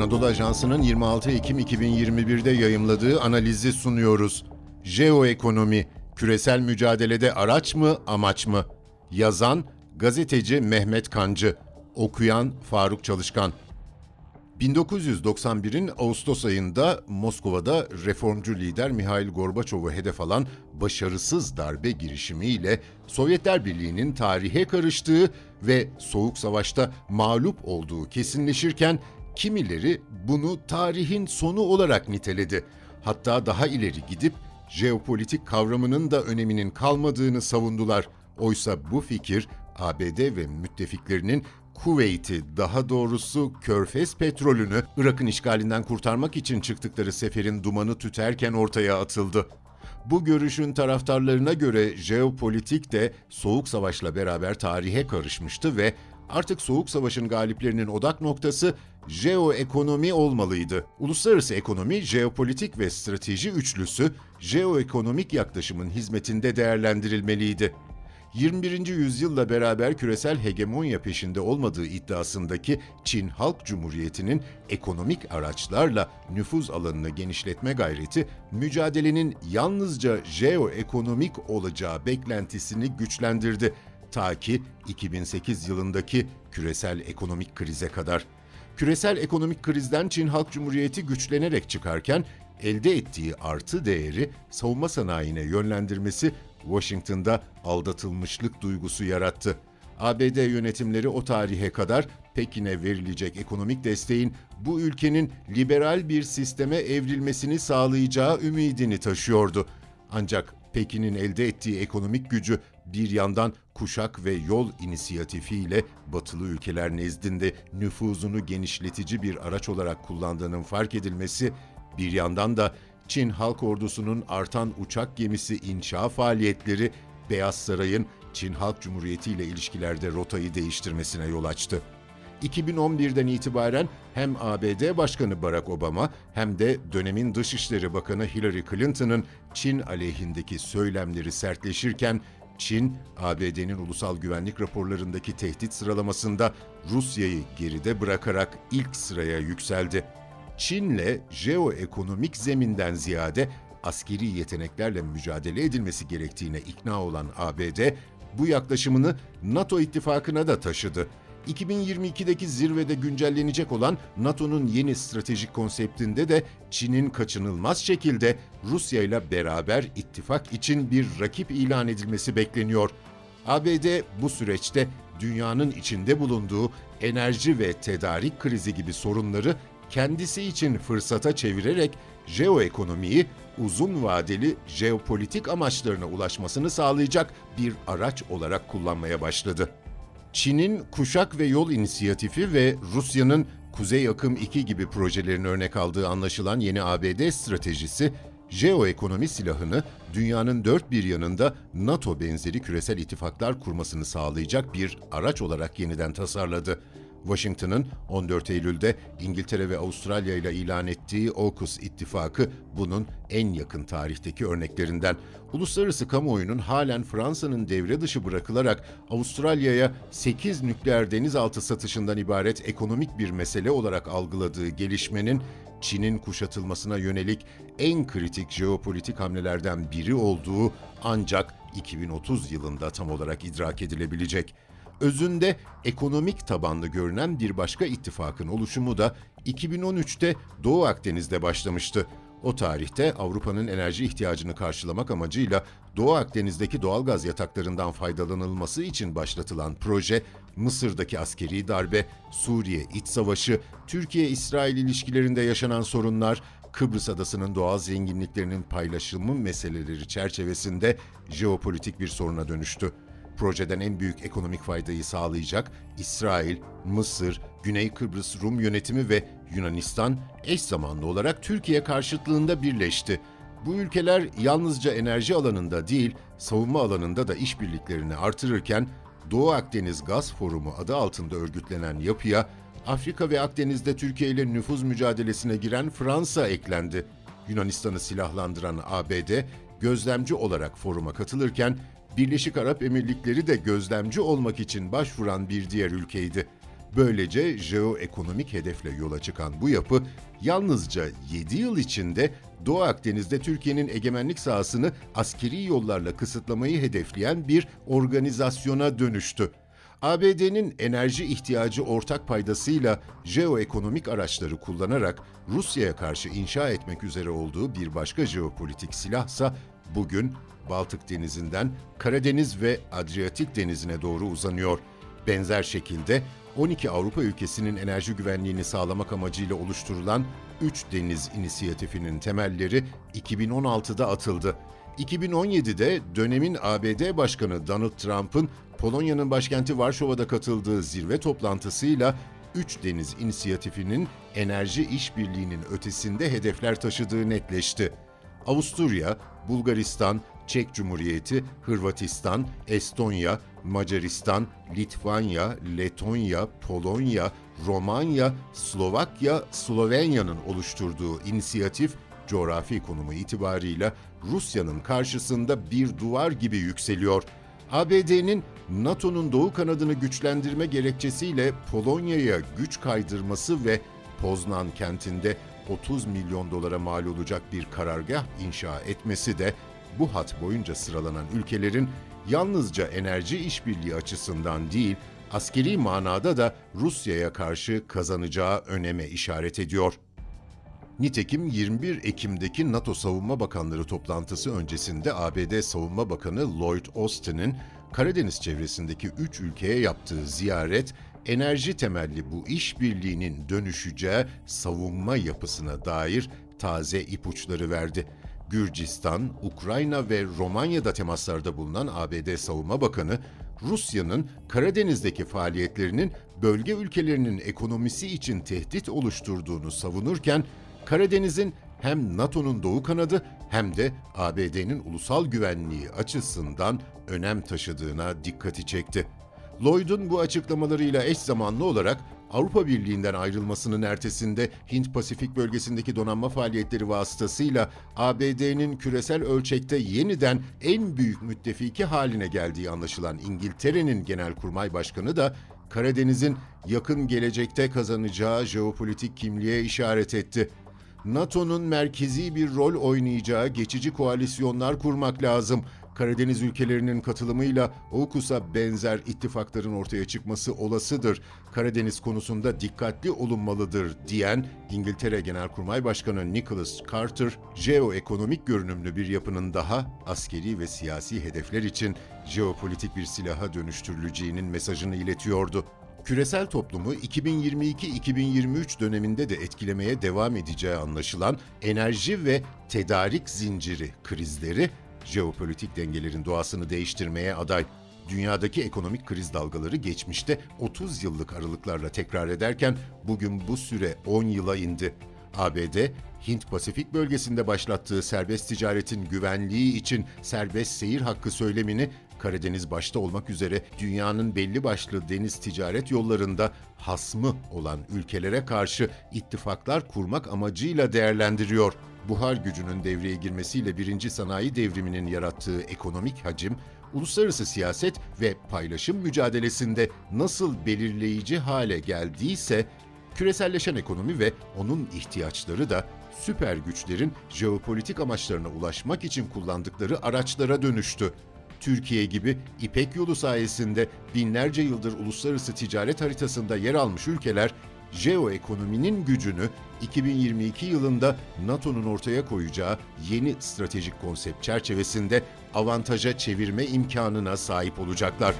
Anadolu Ajansı'nın 26 Ekim 2021'de yayımladığı analizi sunuyoruz. Jeoekonomi, küresel mücadelede araç mı, amaç mı? Yazan, gazeteci Mehmet Kancı, okuyan Faruk Çalışkan. 1991'in Ağustos ayında Moskova'da reformcu lider Mihail Gorbaçov'u hedef alan başarısız darbe girişimiyle Sovyetler Birliği'nin tarihe karıştığı ve Soğuk Savaş'ta mağlup olduğu kesinleşirken kimileri bunu tarihin sonu olarak niteledi. Hatta daha ileri gidip jeopolitik kavramının da öneminin kalmadığını savundular. Oysa bu fikir ABD ve müttefiklerinin Kuveyt'i daha doğrusu Körfez petrolünü Irak'ın işgalinden kurtarmak için çıktıkları seferin dumanı tüterken ortaya atıldı. Bu görüşün taraftarlarına göre jeopolitik de Soğuk Savaş'la beraber tarihe karışmıştı ve artık Soğuk Savaş'ın galiplerinin odak noktası jeoekonomi olmalıydı. Uluslararası ekonomi, jeopolitik ve strateji üçlüsü jeoekonomik yaklaşımın hizmetinde değerlendirilmeliydi. 21. yüzyılla beraber küresel hegemonya peşinde olmadığı iddiasındaki Çin Halk Cumhuriyeti'nin ekonomik araçlarla nüfuz alanını genişletme gayreti, mücadelenin yalnızca jeoekonomik olacağı beklentisini güçlendirdi. Ta ki 2008 yılındaki küresel ekonomik krize kadar. Küresel ekonomik krizden Çin Halk Cumhuriyeti güçlenerek çıkarken elde ettiği artı değeri savunma sanayine yönlendirmesi Washington'da aldatılmışlık duygusu yarattı. ABD yönetimleri o tarihe kadar Pekin'e verilecek ekonomik desteğin bu ülkenin liberal bir sisteme evrilmesini sağlayacağı ümidini taşıyordu. Ancak Pekin'in elde ettiği ekonomik gücü bir yandan kuşak ve yol inisiyatifiyle batılı ülkeler nezdinde nüfuzunu genişletici bir araç olarak kullandığının fark edilmesi, bir yandan da Çin Halk Ordusu'nun artan uçak gemisi inşa faaliyetleri Beyaz Saray'ın Çin Halk Cumhuriyeti ile ilişkilerde rotayı değiştirmesine yol açtı. 2011'den itibaren hem ABD Başkanı Barack Obama hem de dönemin Dışişleri Bakanı Hillary Clinton'ın Çin aleyhindeki söylemleri sertleşirken Çin, ABD'nin ulusal güvenlik raporlarındaki tehdit sıralamasında Rusya'yı geride bırakarak ilk sıraya yükseldi. Çin'le jeoekonomik zeminden ziyade askeri yeteneklerle mücadele edilmesi gerektiğine ikna olan ABD, bu yaklaşımını NATO ittifakına da taşıdı. 2022'deki zirvede güncellenecek olan NATO'nun yeni stratejik konseptinde de Çin'in kaçınılmaz şekilde Rusya ile beraber ittifak için bir rakip ilan edilmesi bekleniyor. ABD bu süreçte dünyanın içinde bulunduğu enerji ve tedarik krizi gibi sorunları kendisi için fırsata çevirerek jeoekonomiyi uzun vadeli jeopolitik amaçlarına ulaşmasını sağlayacak bir araç olarak kullanmaya başladı. Çin'in Kuşak ve Yol inisiyatifi ve Rusya'nın Kuzey Akım 2 gibi projelerin örnek aldığı anlaşılan yeni ABD stratejisi, jeoekonomi silahını dünyanın dört bir yanında NATO benzeri küresel ittifaklar kurmasını sağlayacak bir araç olarak yeniden tasarladı. Washington'ın 14 Eylül'de İngiltere ve Avustralya ile ilan ettiği AUKUS ittifakı bunun en yakın tarihteki örneklerinden. Uluslararası kamuoyunun halen Fransa'nın devre dışı bırakılarak Avustralya'ya 8 nükleer denizaltı satışından ibaret ekonomik bir mesele olarak algıladığı gelişmenin Çin'in kuşatılmasına yönelik en kritik jeopolitik hamlelerden biri olduğu ancak 2030 yılında tam olarak idrak edilebilecek özünde ekonomik tabanlı görünen bir başka ittifakın oluşumu da 2013'te Doğu Akdeniz'de başlamıştı. O tarihte Avrupa'nın enerji ihtiyacını karşılamak amacıyla Doğu Akdeniz'deki doğal gaz yataklarından faydalanılması için başlatılan proje, Mısır'daki askeri darbe, Suriye iç savaşı, Türkiye-İsrail ilişkilerinde yaşanan sorunlar, Kıbrıs adasının doğal zenginliklerinin paylaşımı meseleleri çerçevesinde jeopolitik bir soruna dönüştü. Projeden en büyük ekonomik faydayı sağlayacak İsrail, Mısır, Güney Kıbrıs Rum yönetimi ve Yunanistan eş zamanlı olarak Türkiye karşıtlığında birleşti. Bu ülkeler yalnızca enerji alanında değil, savunma alanında da işbirliklerini artırırken Doğu Akdeniz Gaz Forumu adı altında örgütlenen yapıya Afrika ve Akdeniz'de Türkiye ile nüfuz mücadelesine giren Fransa eklendi. Yunanistan'ı silahlandıran ABD gözlemci olarak foruma katılırken Birleşik Arap Emirlikleri de gözlemci olmak için başvuran bir diğer ülkeydi. Böylece jeoekonomik hedefle yola çıkan bu yapı yalnızca 7 yıl içinde Doğu Akdeniz'de Türkiye'nin egemenlik sahasını askeri yollarla kısıtlamayı hedefleyen bir organizasyona dönüştü. ABD'nin enerji ihtiyacı ortak paydasıyla jeoekonomik araçları kullanarak Rusya'ya karşı inşa etmek üzere olduğu bir başka jeopolitik silahsa bugün Baltık Denizi'nden Karadeniz ve Adriyatik Denizi'ne doğru uzanıyor. Benzer şekilde 12 Avrupa ülkesinin enerji güvenliğini sağlamak amacıyla oluşturulan 3 Deniz İnisiyatifi'nin temelleri 2016'da atıldı. 2017'de dönemin ABD Başkanı Donald Trump'ın Polonya'nın başkenti Varşova'da katıldığı zirve toplantısıyla Üç Deniz İnisiyatifi'nin enerji işbirliğinin ötesinde hedefler taşıdığı netleşti. Avusturya, Bulgaristan, Çek Cumhuriyeti, Hırvatistan, Estonya, Macaristan, Litvanya, Letonya, Polonya, Romanya, Slovakya, Slovenya'nın oluşturduğu inisiyatif coğrafi konumu itibarıyla Rusya'nın karşısında bir duvar gibi yükseliyor. ABD'nin NATO'nun doğu kanadını güçlendirme gerekçesiyle Polonya'ya güç kaydırması ve Poznan kentinde 30 milyon dolara mal olacak bir karargah inşa etmesi de bu hat boyunca sıralanan ülkelerin yalnızca enerji işbirliği açısından değil, askeri manada da Rusya'ya karşı kazanacağı öneme işaret ediyor. Nitekim 21 Ekim'deki NATO Savunma Bakanları toplantısı öncesinde ABD Savunma Bakanı Lloyd Austin'in Karadeniz çevresindeki 3 ülkeye yaptığı ziyaret, enerji temelli bu işbirliğinin dönüşeceği savunma yapısına dair taze ipuçları verdi. Gürcistan, Ukrayna ve Romanya'da temaslarda bulunan ABD Savunma Bakanı, Rusya'nın Karadeniz'deki faaliyetlerinin bölge ülkelerinin ekonomisi için tehdit oluşturduğunu savunurken, Karadeniz'in hem NATO'nun doğu kanadı hem de ABD'nin ulusal güvenliği açısından önem taşıdığına dikkati çekti. Lloyd'un bu açıklamalarıyla eş zamanlı olarak Avrupa Birliği'nden ayrılmasının ertesinde Hint-Pasifik bölgesindeki donanma faaliyetleri vasıtasıyla ABD'nin küresel ölçekte yeniden en büyük müttefiki haline geldiği anlaşılan İngiltere'nin Genelkurmay Başkanı da Karadeniz'in yakın gelecekte kazanacağı jeopolitik kimliğe işaret etti. NATO'nun merkezi bir rol oynayacağı geçici koalisyonlar kurmak lazım. Karadeniz ülkelerinin katılımıyla AUKUS'a benzer ittifakların ortaya çıkması olasıdır. Karadeniz konusunda dikkatli olunmalıdır diyen İngiltere Genelkurmay Başkanı Nicholas Carter, jeoekonomik görünümlü bir yapının daha askeri ve siyasi hedefler için jeopolitik bir silaha dönüştürüleceğinin mesajını iletiyordu. Küresel toplumu 2022-2023 döneminde de etkilemeye devam edeceği anlaşılan enerji ve tedarik zinciri krizleri jeopolitik dengelerin doğasını değiştirmeye aday. Dünyadaki ekonomik kriz dalgaları geçmişte 30 yıllık aralıklarla tekrar ederken bugün bu süre 10 yıla indi. ABD, Hint-Pasifik bölgesinde başlattığı serbest ticaretin güvenliği için serbest seyir hakkı söylemini Karadeniz başta olmak üzere dünyanın belli başlı deniz ticaret yollarında hasmı olan ülkelere karşı ittifaklar kurmak amacıyla değerlendiriyor. Buhar gücünün devreye girmesiyle birinci sanayi devriminin yarattığı ekonomik hacim, uluslararası siyaset ve paylaşım mücadelesinde nasıl belirleyici hale geldiyse, küreselleşen ekonomi ve onun ihtiyaçları da süper güçlerin jeopolitik amaçlarına ulaşmak için kullandıkları araçlara dönüştü. Türkiye gibi İpek Yolu sayesinde binlerce yıldır uluslararası ticaret haritasında yer almış ülkeler jeoekonominin gücünü 2022 yılında NATO'nun ortaya koyacağı yeni stratejik konsept çerçevesinde avantaja çevirme imkanına sahip olacaklar.